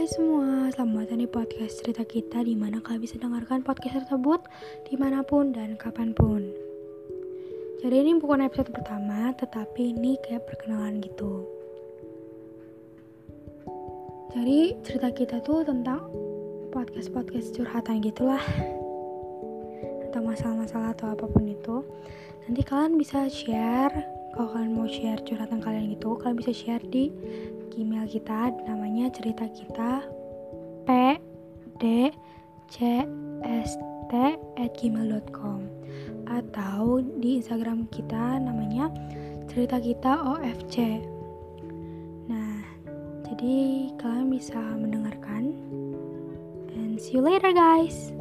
semua, selamat datang di podcast cerita kita di mana kalian bisa dengarkan podcast tersebut di mana pun dan kapan pun. Jadi ini bukan episode pertama, tetapi ini kayak perkenalan gitu. Jadi cerita kita tuh tentang podcast-podcast curhatan gitulah Tentang masalah-masalah atau apa pun itu Nanti kalian bisa share Kalau kalian mau share curhatan kalian gitu Kalian bisa share di Gmail kita namanya cerita kita p d c s t at gmail.com atau di Instagram kita namanya cerita kita OFC nah jadi kalian bisa mendengarkan. And see you later guys